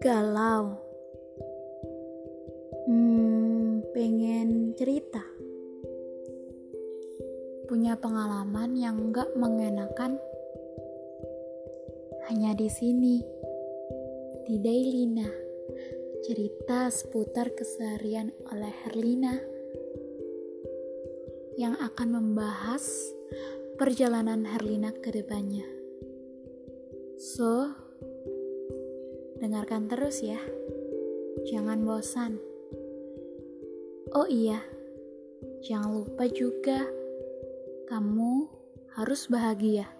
Galau. Hmm, pengen cerita. Punya pengalaman yang gak mengenakan. Hanya di sini, di Dailina. Cerita seputar keseharian oleh Herlina yang akan membahas perjalanan Herlina ke depannya. So, Dengarkan terus ya. Jangan bosan. Oh iya, jangan lupa juga kamu harus bahagia.